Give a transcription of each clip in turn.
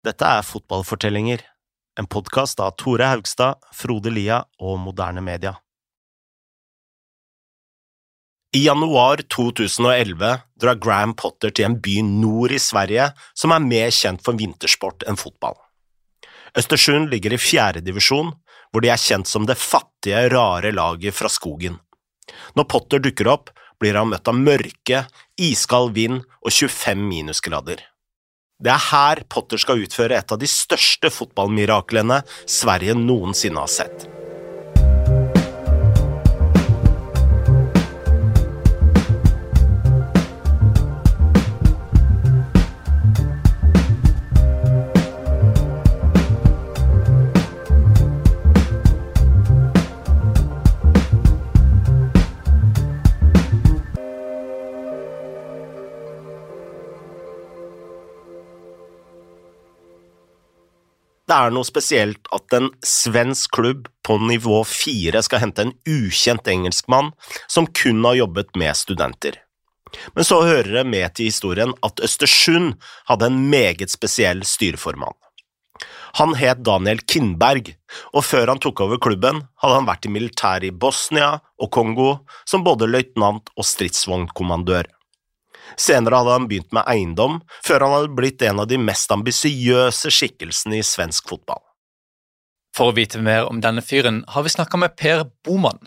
Dette er Fotballfortellinger, en podkast av Tore Haugstad, Frode Lia og Moderne Media. I januar 2011 drar Graham Potter til en by nord i Sverige som er mer kjent for vintersport enn fotball. Østersund ligger i fjerdedivisjon, hvor de er kjent som det fattige, rare laget fra skogen. Når Potter dukker opp, blir han møtt av mørke, iskald vind og 25 minusgrader. Det er her Potter skal utføre et av de største fotballmiraklene Sverige noensinne har sett. Det er noe spesielt at en svensk klubb på nivå fire skal hente en ukjent engelskmann som kun har jobbet med studenter. Men så hører det med til historien at Østersund hadde en meget spesiell styreformann. Han het Daniel Kindberg, og før han tok over klubben, hadde han vært i militæret i Bosnia og Kongo som både løytnant og stridsvognkommandør. Senere hadde han begynt med eiendom, før han hadde blitt en av de mest ambisiøse skikkelsene i svensk fotball. For å vite mer om denne fyren har vi snakka med Per Boman.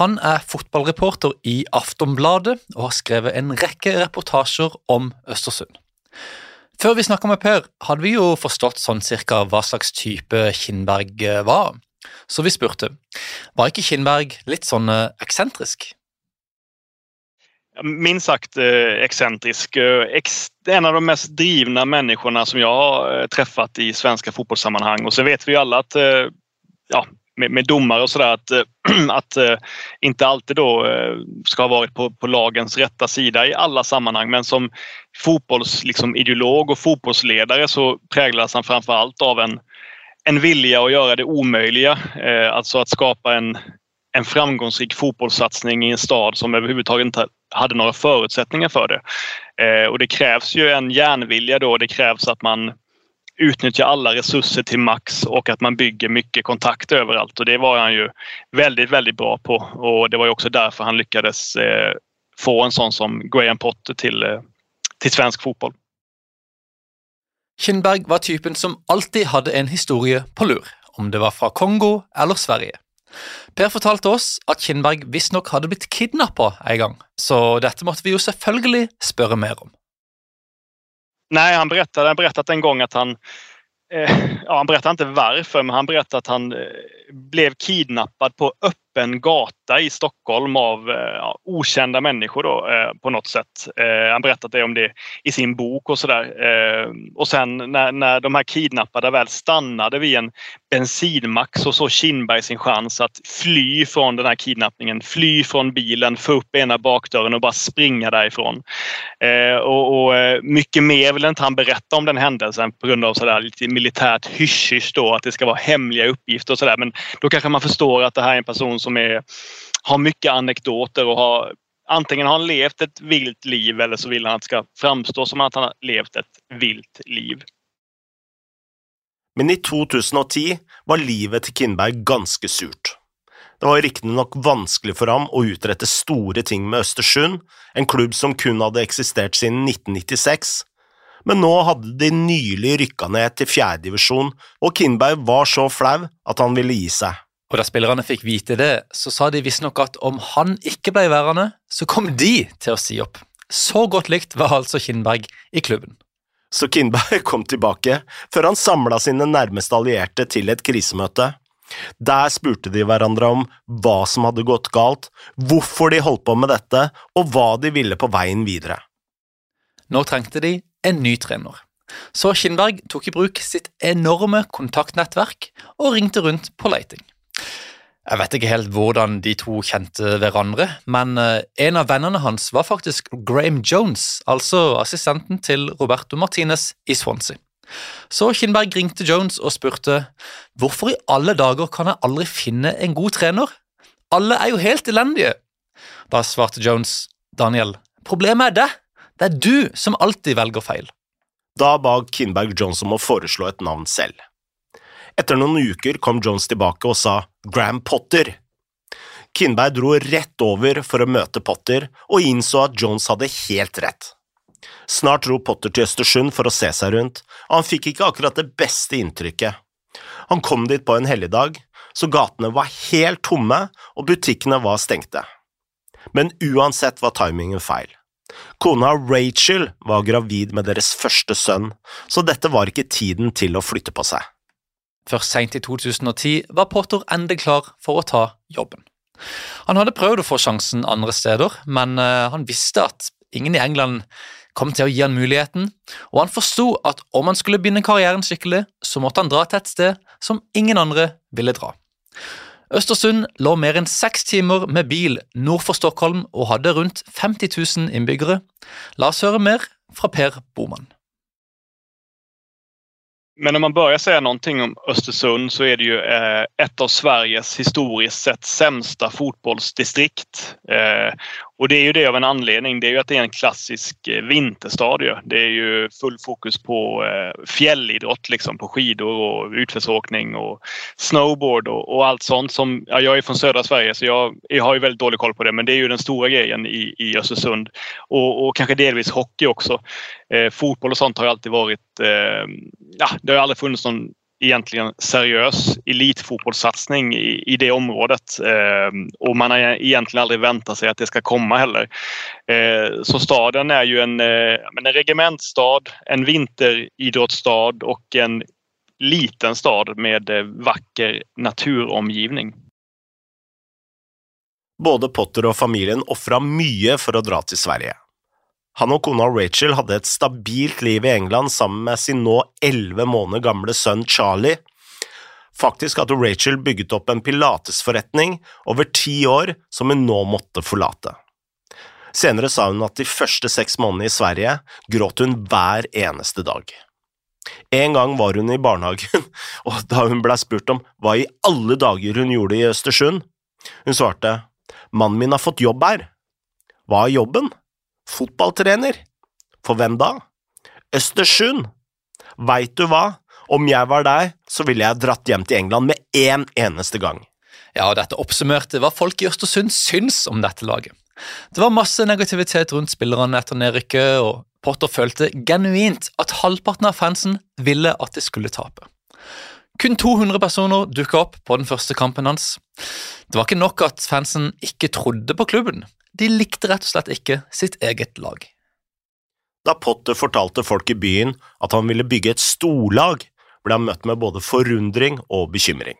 Han er fotballreporter i Aftonbladet og har skrevet en rekke reportasjer om Østersund. Før vi snakka med Per, hadde vi jo forstått sånn cirka hva slags type Kindberg var, så vi spurte var ikke Kindberg litt sånn eksentrisk? Minst sagt eh, excentrisk. Eh, en av de mest drivna människorna som jag har eh, träffat i svenska fotbollssammanhang. Och så vet vi ju alla att ja, med, med domare och sådär att, att inte alltid då ska ha varit på, på lagens rätta sida i alla sammanhang. Men som fotbollsideolog liksom, och fotbollsledare så präglas han framför allt av en, en vilja att göra det omöjliga. Alltså att skapa en, en framgångsrik fotbollssatsning i en stad som överhuvudtaget inte hade några förutsättningar för det. Eh, och det krävs ju en järnvilja då. Det krävs att man utnyttjar alla resurser till max och att man bygger mycket kontakt överallt. Och det var han ju väldigt, väldigt bra på. Och det var ju också därför han lyckades eh, få en sån som Graham Potter till, eh, till svensk fotboll. Kinberg var typen som alltid hadde en historie på lur, om det var fra Kongo eller Sverige. Per fortalte oss at Kindberg visstnok hadde blitt kidnappa en gang, så dette måtte vi jo selvfølgelig spørre mer om. Nei, han berättade, han berättat en gang at han eh, ja, Han berättade ikke hvorfor, men han berättade at han eh, ble kidnappad på öppen öppen gata i Stockholm av eh, ja, okända människor då, eh, på något sätt. Eh, han det om det i sin bok och sådär. Eh, och sen när, när de här kidnappade väl stannade vid en bensinmack så såg Kindberg sin chans att fly från den här kidnappningen. Fly från bilen, få upp ena bakdörren och bara springa därifrån. Eh, och, och, eh, mycket mer vill inte han berätta om den händelsen på grund av sådär lite militärt hysch då, att det ska vara hemliga uppgifter. Men då kanske man förstår att det här är en person som är, har mycket anekdoter och har antingen har han levt ett vilt liv eller så vill han att det ska framstå som att han har levt ett vilt liv. Men i 2010 var livet til Kindberg ganske surt. Det var riktignok vanskelig for ham å utrette store ting med Østersund, en klubb som kun hadde eksistert siden 1996, men nå hadde de nylig rykka ned til fjerdedivisjon, og Kindberg var så flau at han ville gi seg. Og da spillerne fikk vite det, så sa de visstnok at om han ikke ble værende, så kom de til å si opp. Så godt likt var altså Kindberg i klubben. Så Kindberg kom tilbake, før han samla sine nærmeste allierte til et krisemøte. Der spurte de hverandre om hva som hadde gått galt, hvorfor de holdt på med dette, og hva de ville på veien videre. Nå trengte de en ny trener. Så Kindberg tok i bruk sitt enorme kontaktnettverk og ringte rundt på leiting. Jeg vet ikke helt hvordan de to kjente hverandre, men eh, en av vennene hans var faktisk Graham Jones, altså assistenten til Roberto Martinez i Swansea. Så Kinberg ringte Jones og spurte hvorfor i alle dager kan jeg aldri finne en god trener? Alle er jo helt elendige. Da svarte Jones, Daniel, problemet er det. Det er du som alltid velger feil. Da ba Kinberg Jones om å foreslå et navn selv. Etter noen uker kom Jones tilbake og sa Gram Potter. Kinberg dro rett over for å møte Potter og innså at Jones hadde helt rett. Snart dro Potter til Østersund for å se seg rundt, og han fikk ikke akkurat det beste inntrykket. Han kom dit på en helligdag, så gatene var helt tomme og butikkene var stengte. Men uansett var timingen feil. Kona Rachel var gravid med deres første sønn, så dette var ikke tiden til å flytte på seg. Først seint i 2010 var Potter endelig klar for å ta jobben. Han hadde prøvd å få sjansen andre steder, men eh, han visste at ingen i England kom til å gi han muligheten, og han forsto at om han skulle begynne karrieren skikkelig, så måtte han dra til et sted som ingen andre ville dra. Østersund lå mer enn seks timer med bil nord for Stockholm og hadde rundt 50 000 innbyggere. La oss høre mer fra Per Boman. Men om man börjar säga någonting om Östersund så är det ju eh, ett av Sveriges historiskt sett sämsta fotbollsdistrikt. Eh, och det är ju det av en anledning. Det är ju att det är en klassisk vinterstadie. Det är ju full fokus på eh, fjällidrott, liksom, på skidor och utförsåkning och snowboard och, och, allt sånt. Som, ja, jag är från södra Sverige så jag, jag, har ju väldigt dålig koll på det men det är ju den stora grejen i, i Östersund. Och, och kanske delvis hockey också. Eh, fotboll och sånt har alltid varit... Eh, ja, det har aldrig funnits någon egentligen seriös elitfotbollssatsning i, i det området. Eh, och man har egentligen aldrig väntat sig att det ska komma heller. Eh, så staden är ju en, eh, en regementsstad, en vinteridrottsstad och en liten stad med eh, vacker naturomgivning. Både Potter og familien ofra mye for å dra til Sverige. Han og kona Rachel hadde et stabilt liv i England sammen med sin nå elleve måneder gamle sønn Charlie. Faktisk hadde Rachel bygget opp en pilatesforretning over ti år som hun nå måtte forlate. Senere sa hun at de første seks månedene i Sverige gråt hun hver eneste dag. En gang var hun i barnehagen, og da hun ble spurt om hva i alle dager hun gjorde i Østersund, hun svarte mannen min har fått jobb her. Hva er jobben? Fotballtrener. For hvem da? Østersund. Veit du hva? Om jeg var deg, så ville jeg dratt hjem til England med én eneste gang. Ja, og Dette oppsummerte hva folk i Østersund syns om dette laget. Det var masse negativitet rundt spillerne etter nedrykket, og Potter følte genuint at halvparten av fansen ville at de skulle tape. Kun 200 personer dukka opp på den første kampen hans. Det var ikke nok at fansen ikke trodde på klubben, de likte rett og slett ikke sitt eget lag. Da Potter fortalte folk i byen at han ville bygge et storlag, ble han møtt med både forundring og bekymring.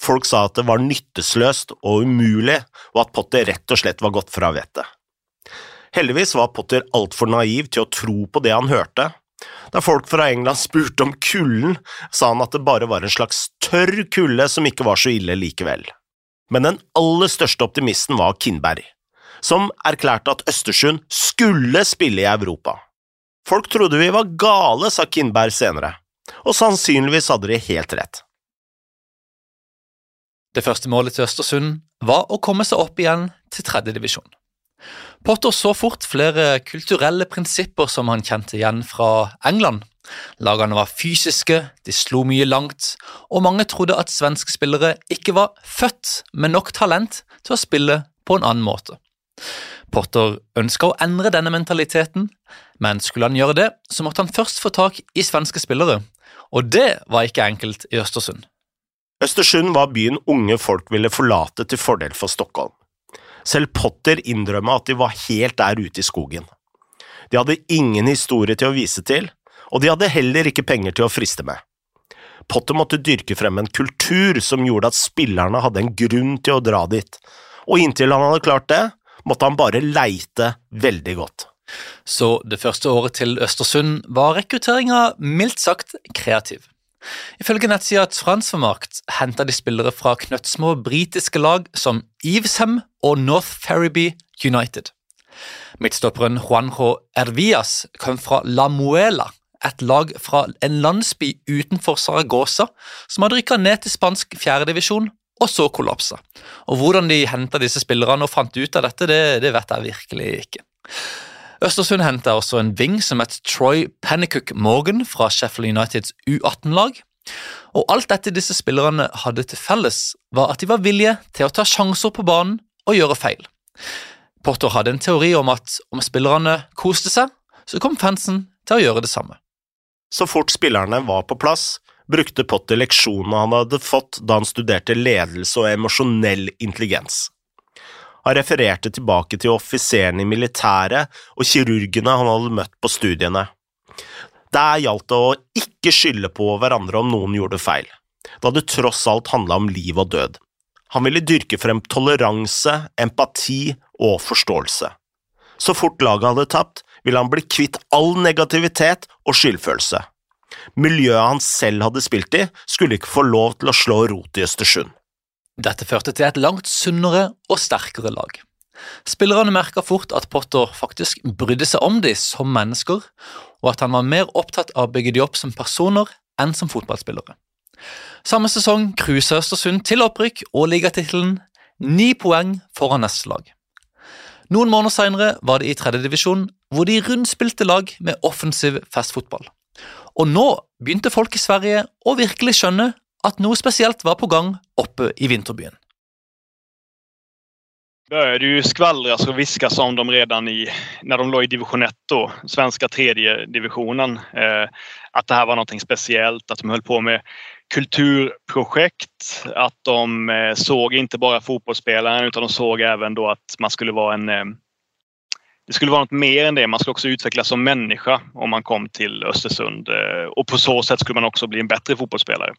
Folk sa at det var nyttesløst og umulig, og at Potter rett og slett var gått fra vettet. Heldigvis var Potter altfor naiv til å tro på det han hørte. Da folk fra England spurte om kulden, sa han at det bare var en slags tørr kulde som ikke var så ille likevel. Men den aller største optimisten var Kindberg som erklærte at Østersund skulle spille i Europa. Folk trodde vi var gale, sa Kindberg senere, og sannsynligvis hadde de helt rett. Det første målet til Østersund var å komme seg opp igjen til tredjedivisjon. Potter så fort flere kulturelle prinsipper som han kjente igjen fra England. Lagene var fysiske, de slo mye langt, og mange trodde at svenske spillere ikke var født med nok talent til å spille på en annen måte. Potter ønska å endre denne mentaliteten, men skulle han gjøre det, så måtte han først få tak i svenske spillere, og det var ikke enkelt i Østersund. Østersund var byen unge folk ville forlate til fordel for Stockholm. Selv Potter innrømma at de var helt der ute i skogen. De hadde ingen historie til å vise til, og de hadde heller ikke penger til å friste med. Potter måtte dyrke frem en kultur som gjorde at spillerne hadde en grunn til å dra dit, og inntil han hadde klart det, måtte han bare leite veldig godt. Så det første året til Østersund var rekrutteringa mildt sagt kreativ. Ifølge nettsida Transfermarkt henta de spillere fra knøttsmå britiske lag som Evesham og North Ferriby United. Midtstopperen Juanjo Ervias kom fra La Muela, et lag fra en landsby utenfor Saragosa som hadde rykka ned til spansk fjerdedivisjon og så kollapsa. Og Hvordan de henta disse spillerne og fant ut av dette, det, det vet jeg virkelig ikke. Østersund henta også en ving som het Troy Pennicook Morgan fra Sheffield Uniteds U18-lag. Og alt dette disse spillerne hadde til felles, var at de var villige til å ta sjanser på banen og gjøre feil. Potter hadde en teori om at om spillerne koste seg, så kom fansen til å gjøre det samme. Så fort spillerne var på plass, brukte Potter leksjonene han hadde fått da han studerte ledelse og emosjonell intelligens. Han refererte tilbake til offiserene i militæret og kirurgene han hadde møtt på studiene. Der gjaldt det å ikke skylde på hverandre om noen gjorde feil, da det tross alt handla om liv og død. Han ville dyrke frem toleranse, empati og forståelse. Så fort laget hadde tapt, ville han bli kvitt all negativitet og skyldfølelse. Miljøet han selv hadde spilt i, skulle ikke få lov til å slå rot i Østersund. Dette førte til et langt sunnere og sterkere lag. Spillerne merka fort at Potter faktisk brydde seg om dem som mennesker, og at han var mer opptatt av å bygge dem opp som personer enn som fotballspillere. Samme sesong cruisa Østersund til opprykk og ligatittelen, ni poeng foran neste lag. Noen måneder senere var det i tredjedivisjon, hvor de rundspilte lag med offensiv festfotball. Og nå begynte folk i Sverige å virkelig skjønne at noe spesielt var på gang oppe i vinterbyen. började ju skvallras och viskas om dem redan i, när de låg i division 1 då, svenska tredje divisionen. Eh, att det här var noe speciellt, att de höll på med kulturprojekt, att de eh, såg inte bara fotbollsspelaren utan de även då att man skulle vara en eh, det skulle vara något mer än det. Man skulle också utvecklas som människa om man kom till Östersund eh, och på så sätt skulle man också bli en bättre fotbollsspelare.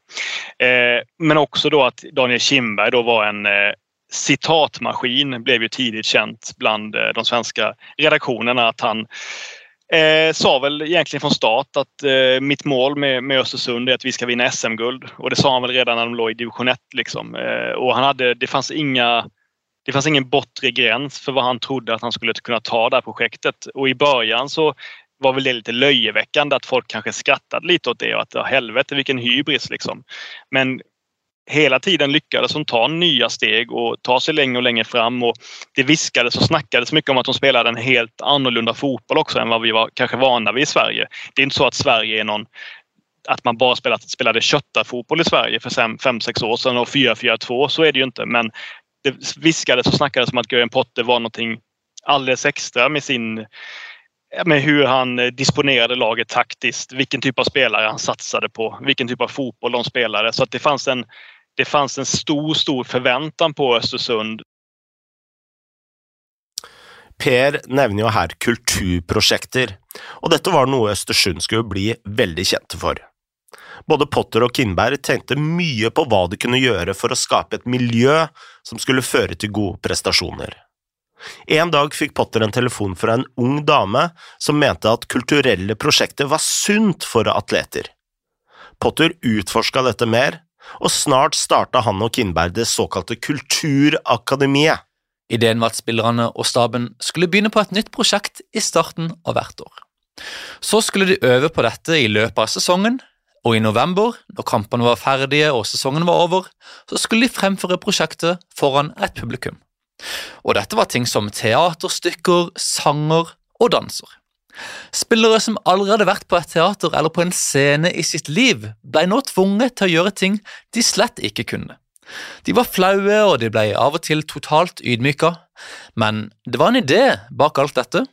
Eh, men också då att Daniel Kindberg då var en eh, citatmaskin blev ju tidigt känt bland de svenska redaktionerna att han Eh, sa väl egentligen från start att eh, mitt mål med, med Östersund är att vi ska vinna SM-guld. Och det sa han väl redan när de låg i division 1. Liksom. Eh, och han hade, det fanns inga det fanns ingen bortre gräns för vad han trodde att han skulle kunna ta det här projektet. Och i början så var väl det lite löjeväckande att folk kanske skrattade lite åt det och att helvete vilken hybris liksom. Men hela tiden lyckades de ta nya steg och ta sig längre och längre fram. Och det viskades och snackades mycket om att de spelade en helt annorlunda fotboll också än vad vi var kanske vana vid i Sverige. Det är inte så att Sverige är någon att man bara spelat, spelade köttarfotboll i Sverige för 5-6 år sedan och 4-4-2. Så är det ju inte. Men det viskades och snackades om att Graham Potter var någonting alldeles extra med sin med hur han disponerade laget taktiskt, vilken typ av spelare han satsade på, vilken typ av fotboll de spelade. Så att det fanns en, det fanns en stor, stor förväntan på Östersund. Per nevner jo her kulturprosjekter, og dette var noe Østersund skulle bli veldig kjente for. Både Potter og Kindberg tenkte mye på hva de kunne gjøre for å skape et miljø som skulle føre til gode prestasjoner. En dag fikk Potter en telefon fra en ung dame som mente at kulturelle prosjekter var sunt for atleter. Potter utforska dette mer, og snart starta han og Kindberg det såkalte Kulturakademiet. Ideen var at spillerne og staben skulle begynne på et nytt prosjekt i starten av hvert år. Så skulle de øve på dette i løpet av sesongen, og i november, når kampene var ferdige og sesongen var over, så skulle de fremføre prosjektet foran et publikum. Og dette var ting som teaterstykker, sanger og danser. Spillere som aldri hadde vært på et teater eller på en scene i sitt liv, ble nå tvunget til å gjøre ting de slett ikke kunne. De var flaue, og de ble av og til totalt ydmyka, men det var en idé bak alt dette.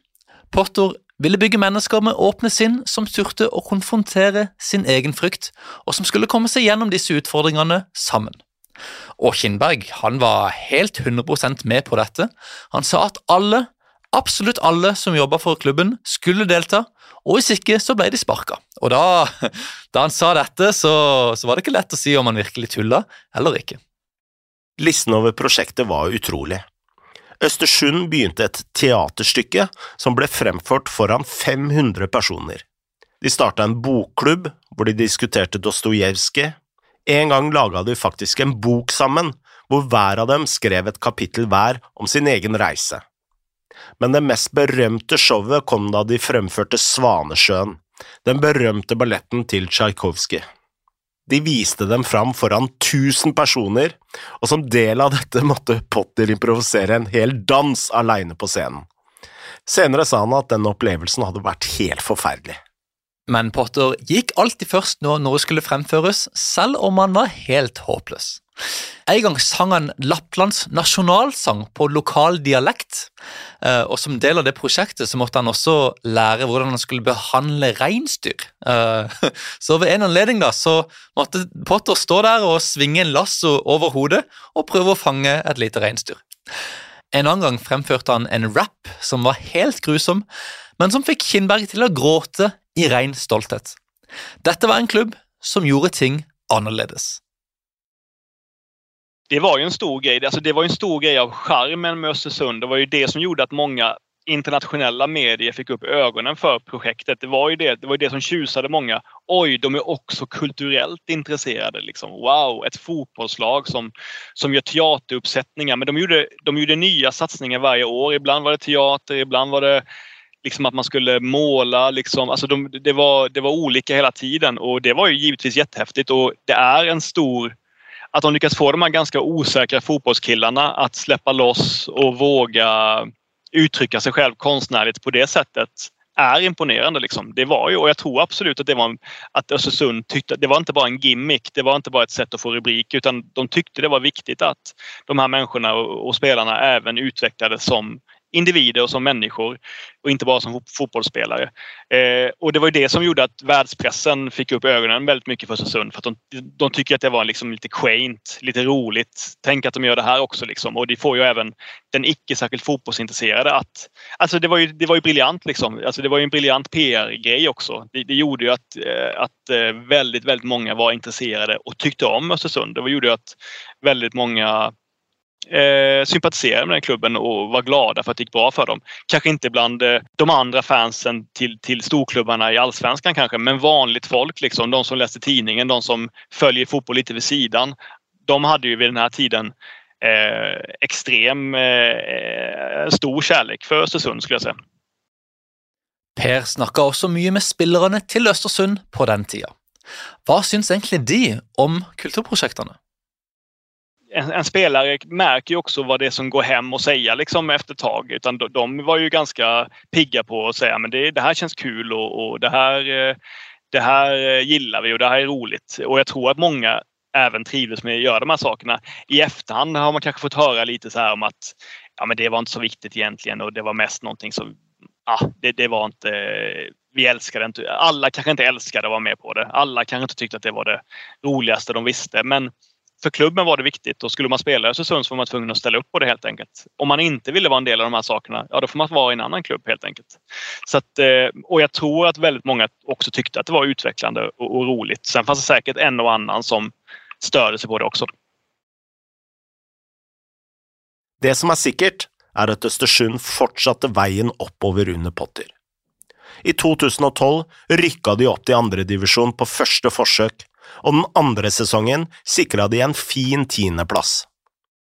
Potter ville bygge mennesker med åpne sinn som turte å konfrontere sin egen frykt, og som skulle komme seg gjennom disse utfordringene sammen. Og Kindberg han var helt 100% med på dette. Han sa at alle, absolutt alle som jobba for klubben, skulle delta, og hvis ikke, så ble de sparka. Og da, da han sa dette, så, så, var det ikke lett å si om han virkelig tulla eller ikke. Listen over prosjektet var utrolig. Østersund begynte et teaterstykke som ble fremført foran 500 personer. De starta en bokklubb hvor de diskuterte Dostojevskij. En gang laga de faktisk en bok sammen, hvor hver av dem skrev et kapittel hver om sin egen reise. Men det mest berømte showet kom da de fremførte Svanesjøen, den berømte balletten til Tsjajkovskij. De viste dem fram foran 1000 personer, og som del av dette måtte Potter improvisere en hel dans aleine på scenen. Senere sa han at den opplevelsen hadde vært helt forferdelig. Men Potter gikk alltid først når noe skulle fremføres, selv om han var helt håpløs. En gang sang han Lapplands nasjonalsang på lokal dialekt, eh, og som del av det prosjektet så måtte han også lære hvordan han skulle behandle reinsdyr. Eh, så ved en anledning da, så måtte Potter stå der og svinge en lasso over hodet og prøve å fange et lite reinsdyr. En annen gang fremførte han en rap som var helt grusom, men som fikk Kinnberg til å gråte i ren stolthet. Dette var en klubb som gjorde ting annerledes. Det var ju en stor grej. Alltså det var en stor grej av charmen med Östersund. Det var ju det som gjorde att många internationella medier fick upp ögonen för projektet. Det var ju det, det, var det som tjusade många. Oj, de är också kulturellt intresserade. Liksom. Wow, ett fotbollslag som, som gör teateruppsättningar. Men de gjorde, de gjorde nya satsningar varje år. Ibland var det teater, ibland var det liksom att man skulle måla. Liksom. Alltså de, det, var, det var olika hela tiden och det var ju givetvis jättehäftigt. Och det är en stor att de lyckas få de här ganska osäkra fotbollskillarna att släppa loss och våga uttrycka sig själv konstnärligt på det sättet är imponerande. Liksom. Det var ju, och jag tror absolut att det var att Östersund tyckte det var inte bara en gimmick. Det var inte bara ett sätt att få rubrik utan de tyckte det var viktigt att de här människorna och, spelarna även utvecklades som individer och som människor och inte bara som fotbollsspelare. Eh, och det var det som gjorde att världspressen fick upp ögonen väldigt mycket för Östersund. För att de, de tycker att det var liksom lite quaint, lite roligt. Tänk att de gör det här också. Liksom. Och det får ju även den icke särskilt fotbollsintresserade att... Alltså det var ju, det var ju briljant liksom. Alltså det var en briljant PR-grej också. Det, det, gjorde ju att, eh, att eh, väldigt, väldigt många var intresserade och tyckte om Östersund. Det gjorde att väldigt många eh, sympatiserade med den klubben och var glada för att det gick bra för dem. Kanske inte bland eh, de andra fansen till, till storklubbarna i allsvenskan kanske, men vanligt folk, liksom, de som läste tidningen, de som följer fotboll lite vid sidan. De hade ju vid den här tiden eh, extrem eh, stor kärlek för Östersund skulle jag säga. Per snakka også mye med spillerne til Østersund på den tida. Hva syns egentlig de om kulturprosjektene? En, en, spelare märker ju också vad det är som går hem och säga liksom efter ett tag. Utan de, de var ju ganska pigga på att säga men det, det här känns kul och, och, det, här, eh, det här gillar vi och det här är roligt. Och jag tror att många även trivdes med att göra de här sakerna. I efterhand har man kanske fått höra lite så här om att ja, men det var inte så viktigt egentligen och det var mest någonting som ja, det, det var inte vi älskade inte. Alla kanske inte älskade att vara med på det. Alla kanske inte tyckte att det var det roligaste de visste. Men för klubben var det viktigt och skulle man spela i Östersund så var man tvungen att ställa upp på det helt enkelt. Om man inte ville vara en del av de här sakerna, ja då får man vara i en annan klubb helt enkelt. Så att, eh, och jag tror att väldigt många också tyckte att det var utvecklande och, och roligt. Sen fanns det säkert en och annan som störde sig på det också. Det som er sikkert, er at Østersund fortsatte veien oppover under Potter. I 2012 rykka de opp til andredivisjon på første forsøk, og den andre sesongen sikra de en fin tiendeplass.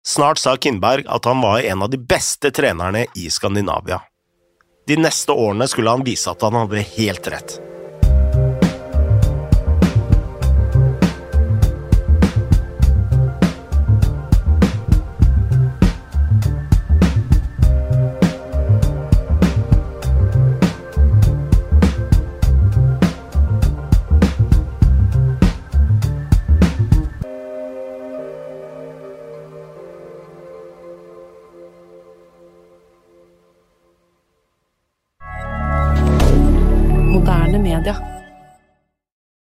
Snart sa Kindberg at han var en av de beste trenerne i Skandinavia. De neste årene skulle han vise at han hadde helt rett.